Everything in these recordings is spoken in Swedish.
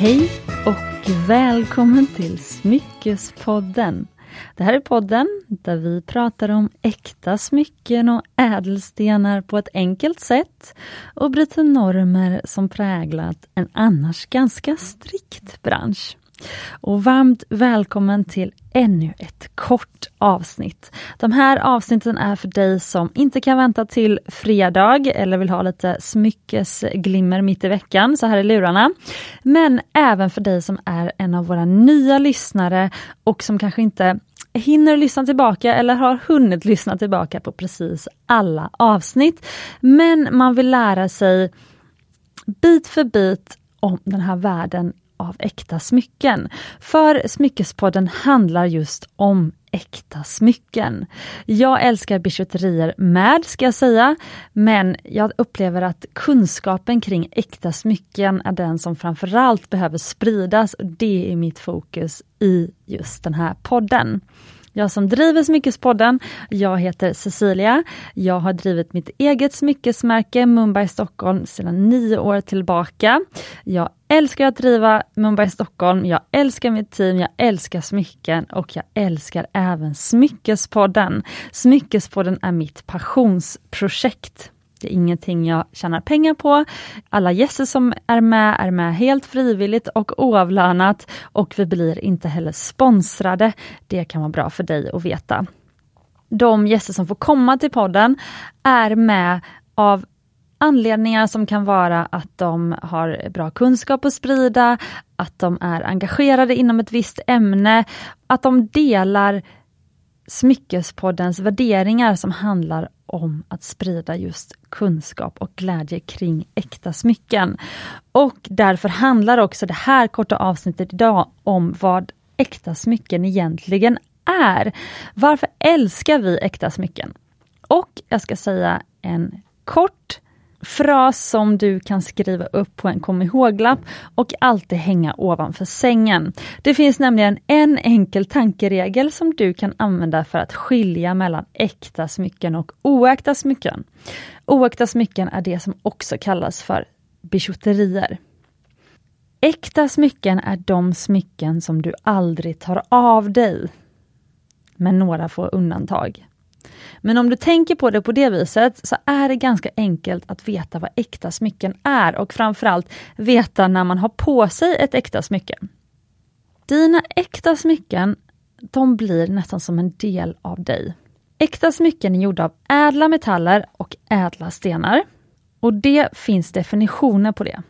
Hej och välkommen till Smyckespodden. Det här är podden där vi pratar om äkta smycken och ädelstenar på ett enkelt sätt och bryter normer som präglat en annars ganska strikt bransch. Och varmt välkommen till ännu ett kort avsnitt. De här avsnitten är för dig som inte kan vänta till fredag eller vill ha lite smyckesglimmer mitt i veckan, så här i lurarna. Men även för dig som är en av våra nya lyssnare och som kanske inte hinner lyssna tillbaka eller har hunnit lyssna tillbaka på precis alla avsnitt. Men man vill lära sig bit för bit om den här världen av äkta smycken. För Smyckespodden handlar just om äkta smycken. Jag älskar bijouterier med, ska jag säga, men jag upplever att kunskapen kring äkta smycken är den som framförallt behöver spridas. Det är mitt fokus i just den här podden. Jag som driver Smyckespodden, jag heter Cecilia. Jag har drivit mitt eget smyckesmärke Mumbai Stockholm sedan nio år tillbaka. Jag älskar att driva Mumbai Stockholm, jag älskar mitt team, jag älskar smycken och jag älskar även Smyckespodden. Smyckespodden är mitt passionsprojekt. Det är ingenting jag tjänar pengar på. Alla gäster som är med är med helt frivilligt och oavlönat och vi blir inte heller sponsrade. Det kan vara bra för dig att veta. De gäster som får komma till podden är med av anledningar som kan vara att de har bra kunskap att sprida, att de är engagerade inom ett visst ämne, att de delar Smyckespoddens värderingar som handlar om att sprida just kunskap och glädje kring äkta smycken. Och därför handlar också det här korta avsnittet idag om vad äkta smycken egentligen är. Varför älskar vi äkta smycken? Och jag ska säga en kort fras som du kan skriva upp på en kom ihåg-lapp och alltid hänga ovanför sängen. Det finns nämligen en enkel tankeregel som du kan använda för att skilja mellan äkta smycken och oäkta smycken. Oäkta smycken är det som också kallas för bijouterier. Äkta smycken är de smycken som du aldrig tar av dig. men några få undantag. Men om du tänker på det på det viset så är det ganska enkelt att veta vad äkta smycken är och framförallt veta när man har på sig ett äkta smycke. Dina äkta smycken, de blir nästan som en del av dig. Äkta smycken är gjorda av ädla metaller och ädla stenar. Och det finns definitioner på det.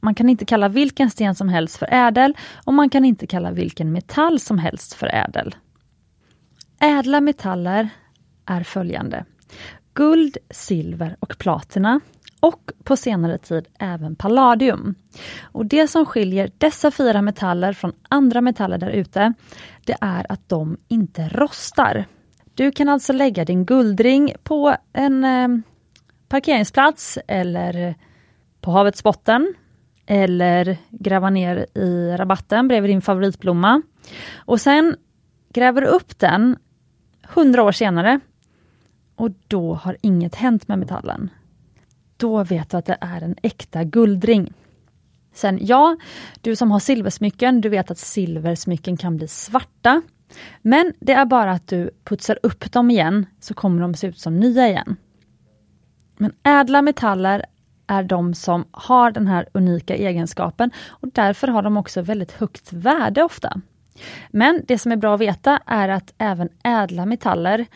Man kan inte kalla vilken sten som helst för ädel och man kan inte kalla vilken metall som helst för ädel. Ädla metaller är följande. Guld, silver och platina och på senare tid även palladium. Och Det som skiljer dessa fyra metaller från andra metaller där ute, det är att de inte rostar. Du kan alltså lägga din guldring på en eh, parkeringsplats eller på havets botten eller gräva ner i rabatten bredvid din favoritblomma. Och sen gräver du upp den hundra år senare och då har inget hänt med metallen. Då vet du att det är en äkta guldring. Sen ja, du som har silversmycken, du vet att silversmycken kan bli svarta. Men det är bara att du putsar upp dem igen så kommer de se ut som nya igen. Men ädla metaller är de som har den här unika egenskapen och därför har de också väldigt högt värde ofta. Men det som är bra att veta är att även ädla metaller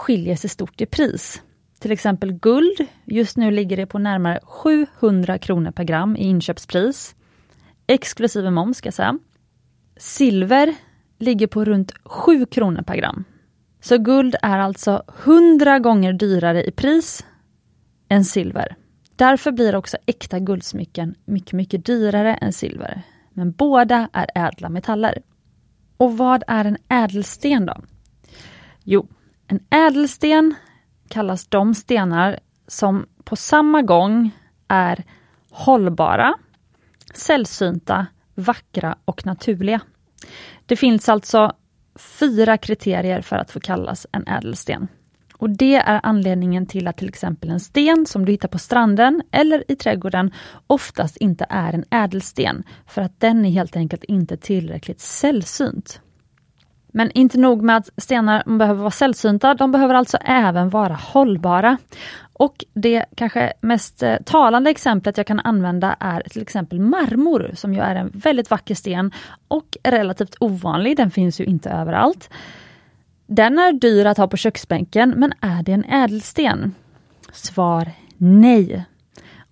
skiljer sig stort i pris. Till exempel guld, just nu ligger det på närmare 700 kronor per gram i inköpspris. Exklusive moms ska jag säga. Silver ligger på runt 7 kronor per gram. Så guld är alltså 100 gånger dyrare i pris än silver. Därför blir också äkta guldsmycken mycket, mycket dyrare än silver. Men båda är ädla metaller. Och vad är en ädelsten då? Jo, en ädelsten kallas de stenar som på samma gång är hållbara, sällsynta, vackra och naturliga. Det finns alltså fyra kriterier för att få kallas en ädelsten. Och det är anledningen till att till exempel en sten som du hittar på stranden eller i trädgården oftast inte är en ädelsten, för att den är helt enkelt inte tillräckligt sällsynt. Men inte nog med att stenar behöver vara sällsynta, de behöver alltså även vara hållbara. Och det kanske mest eh, talande exemplet jag kan använda är till exempel marmor, som ju är en väldigt vacker sten och relativt ovanlig, den finns ju inte överallt. Den är dyr att ha på köksbänken, men är det en ädelsten? Svar nej.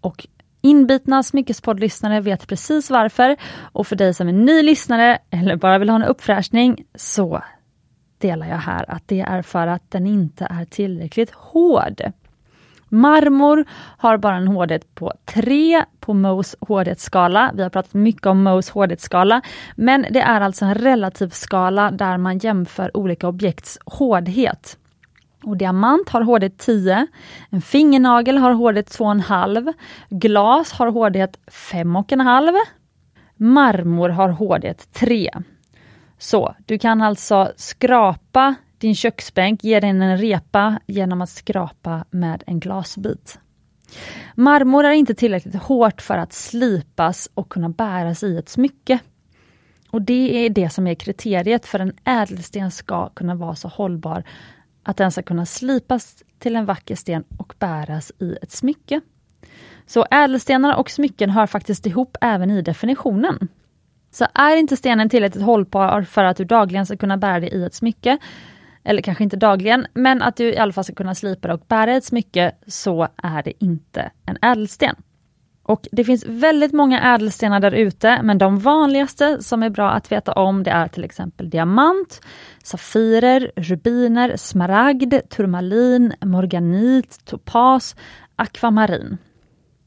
Och inbitna smyckespoddlyssnare vet precis varför. Och för dig som är ny lyssnare eller bara vill ha en uppfräschning så delar jag här att det är för att den inte är tillräckligt hård. Marmor har bara en hårdhet på 3 på Mohs hårdhetsskala. Vi har pratat mycket om Mohs hårdhetsskala, men det är alltså en relativ skala där man jämför olika objekts hårdhet. Och diamant har hårdhet 10, en fingernagel har hårdhet 2,5, glas har hårdhet 5,5, marmor har hårdhet 3. Så du kan alltså skrapa din köksbänk, ge den en repa genom att skrapa med en glasbit. Marmor är inte tillräckligt hårt för att slipas och kunna bäras i ett smycke. Och Det är det som är kriteriet för en ädelsten ska kunna vara så hållbar att den ska kunna slipas till en vacker sten och bäras i ett smycke. Så ädelstenar och smycken hör faktiskt ihop även i definitionen. Så är inte stenen tillräckligt hållbar för att du dagligen ska kunna bära det i ett smycke, eller kanske inte dagligen, men att du i alla fall ska kunna slipa det och bära ett smycke, så är det inte en ädelsten. Och Det finns väldigt många ädelstenar där ute, men de vanligaste som är bra att veta om det är till exempel diamant, safirer, rubiner, smaragd, turmalin, morganit, topas, akvamarin.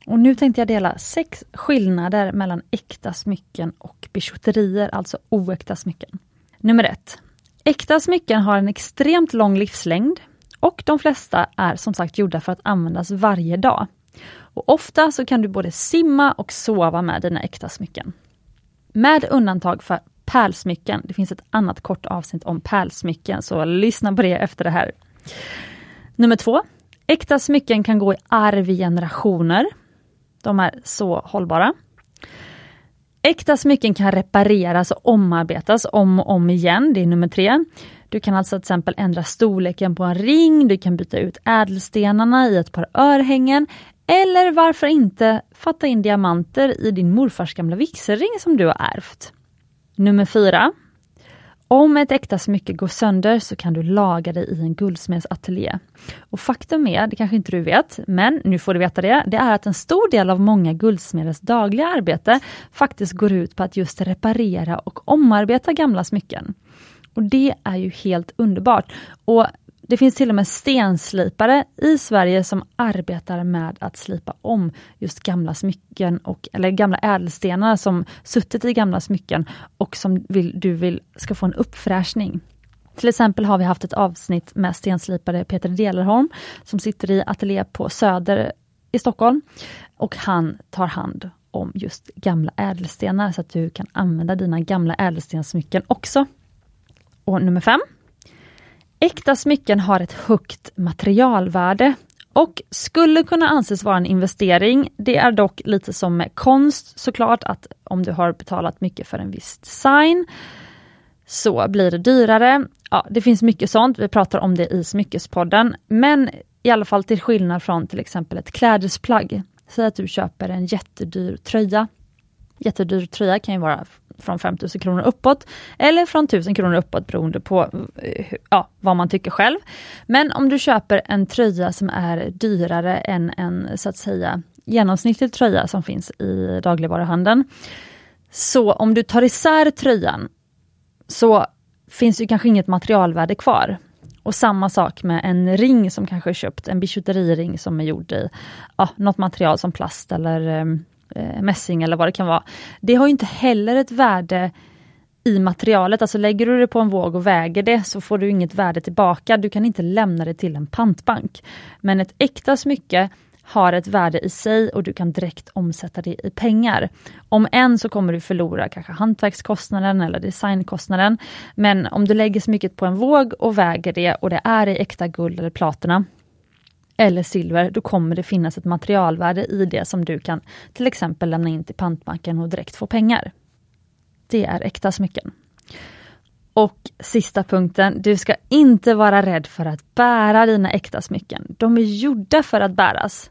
Och nu tänkte jag dela sex skillnader mellan äkta smycken och bijouterier, alltså oäkta smycken. Nummer ett. Äkta smycken har en extremt lång livslängd och de flesta är som sagt gjorda för att användas varje dag. Och Ofta så kan du både simma och sova med dina äkta smycken. Med undantag för pärlsmycken. Det finns ett annat kort avsnitt om pärlsmycken, så lyssna på det efter det här. Nummer två. Äkta smycken kan gå i arv i generationer. De är så hållbara. Äkta smycken kan repareras och omarbetas om och om igen, det är nummer tre. Du kan alltså till exempel ändra storleken på en ring, du kan byta ut ädelstenarna i ett par örhängen eller varför inte fatta in diamanter i din morfars gamla vigselring som du har ärvt. Nummer 4. Om ett äkta smycke går sönder så kan du laga det i en guldsmedsateljé. Och faktum är, det kanske inte du vet, men nu får du veta det, det är att en stor del av många guldsmeders dagliga arbete faktiskt går ut på att just reparera och omarbeta gamla smycken. Och det är ju helt underbart. Och det finns till och med stenslipare i Sverige som arbetar med att slipa om just gamla smycken, och, eller gamla ädelstenar som suttit i gamla smycken och som vill, du vill ska få en uppfräschning. Till exempel har vi haft ett avsnitt med stenslipare Peter Delerholm som sitter i ateljé på Söder i Stockholm. Och han tar hand om just gamla ädelstenar så att du kan använda dina gamla ädelstenssmycken också. Och nummer fem. Äkta smycken har ett högt materialvärde och skulle kunna anses vara en investering. Det är dock lite som med konst såklart att om du har betalat mycket för en viss design så blir det dyrare. Ja, det finns mycket sånt, vi pratar om det i Smyckespodden. Men i alla fall till skillnad från till exempel ett klädesplagg. Säg att du köper en jättedyr tröja. Jättedyr tröja kan ju vara från 5000 kronor uppåt eller från 1000 kronor uppåt beroende på eh, ja, vad man tycker själv. Men om du köper en tröja som är dyrare än en så att säga genomsnittlig tröja som finns i dagligvaruhandeln. Så om du tar isär tröjan så finns det kanske inget materialvärde kvar. Och samma sak med en ring som kanske är köpt, en bijouteriring som är gjord i ja, något material som plast eller eh, eh, mässing eller vad det kan vara. Det har inte heller ett värde i materialet, alltså lägger du det på en våg och väger det så får du inget värde tillbaka. Du kan inte lämna det till en pantbank. Men ett äkta smycke har ett värde i sig och du kan direkt omsätta det i pengar. Om än så kommer du förlora kanske hantverkskostnaden eller designkostnaden. Men om du lägger smycket på en våg och väger det och det är i äkta guld eller platina eller silver, då kommer det finnas ett materialvärde i det som du kan till exempel lämna in till pantbanken och direkt få pengar. Det är äkta smycken. Och sista punkten, du ska inte vara rädd för att bära dina äkta smycken. De är gjorda för att bäras.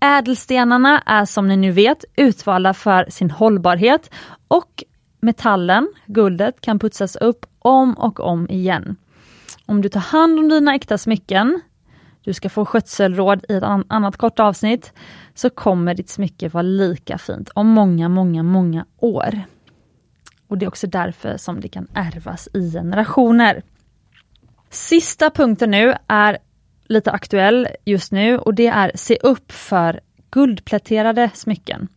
Ädelstenarna är som ni nu vet utvalda för sin hållbarhet och metallen, guldet, kan putsas upp om och om igen. Om du tar hand om dina äkta smycken, du ska få skötselråd i ett annat kort avsnitt, så kommer ditt smycke vara lika fint om många, många, många år. Och det är också därför som det kan ärvas i generationer. Sista punkten nu är lite aktuell just nu och det är se upp för guldpläterade smycken.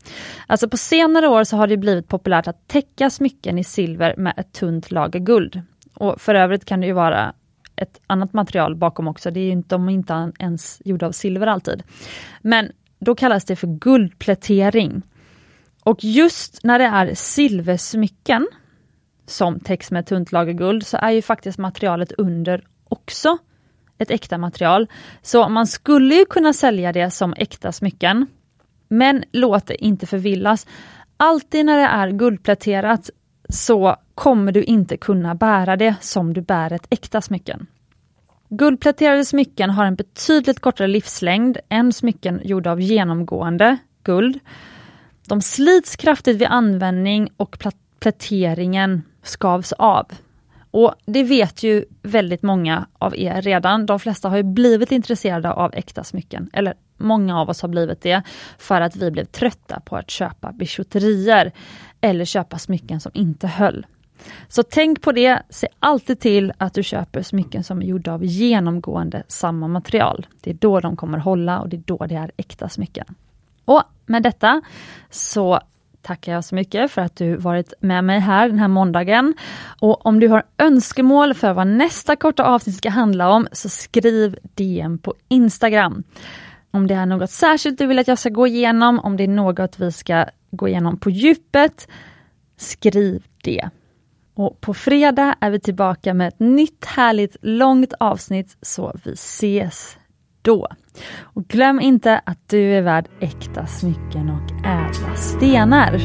Alltså på senare år så har det blivit populärt att täcka smycken i silver med ett tunt lager guld. Och för övrigt kan det ju vara ett annat material bakom också, det är inte, de är inte ens gjorda av silver alltid. Men då kallas det för guldplätering. Och just när det är silversmycken som täcks med tunt lager guld så är ju faktiskt materialet under också ett äkta material. Så man skulle ju kunna sälja det som äkta smycken. Men låt det inte förvillas. Alltid när det är guldpläterat så kommer du inte kunna bära det som du bär ett äkta smycken. Guldpläterade smycken har en betydligt kortare livslängd än smycken gjorda av genomgående guld. De slits kraftigt vid användning och pläteringen skavs av. Och det vet ju väldigt många av er redan. De flesta har ju blivit intresserade av äkta smycken, eller många av oss har blivit det, för att vi blev trötta på att köpa bijouterier eller köpa smycken som inte höll. Så tänk på det, se alltid till att du köper smycken som är gjorda av genomgående samma material. Det är då de kommer hålla och det är då det är äkta smycken. Och med detta så tackar jag så mycket för att du varit med mig här den här måndagen. Och om du har önskemål för vad nästa korta avsnitt ska handla om så skriv DM på Instagram. Om det är något särskilt du vill att jag ska gå igenom, om det är något vi ska gå igenom på djupet, skriv det. Och på fredag är vi tillbaka med ett nytt härligt långt avsnitt, så vi ses då. Och glöm inte att du är värd äkta smycken och ädla stenar.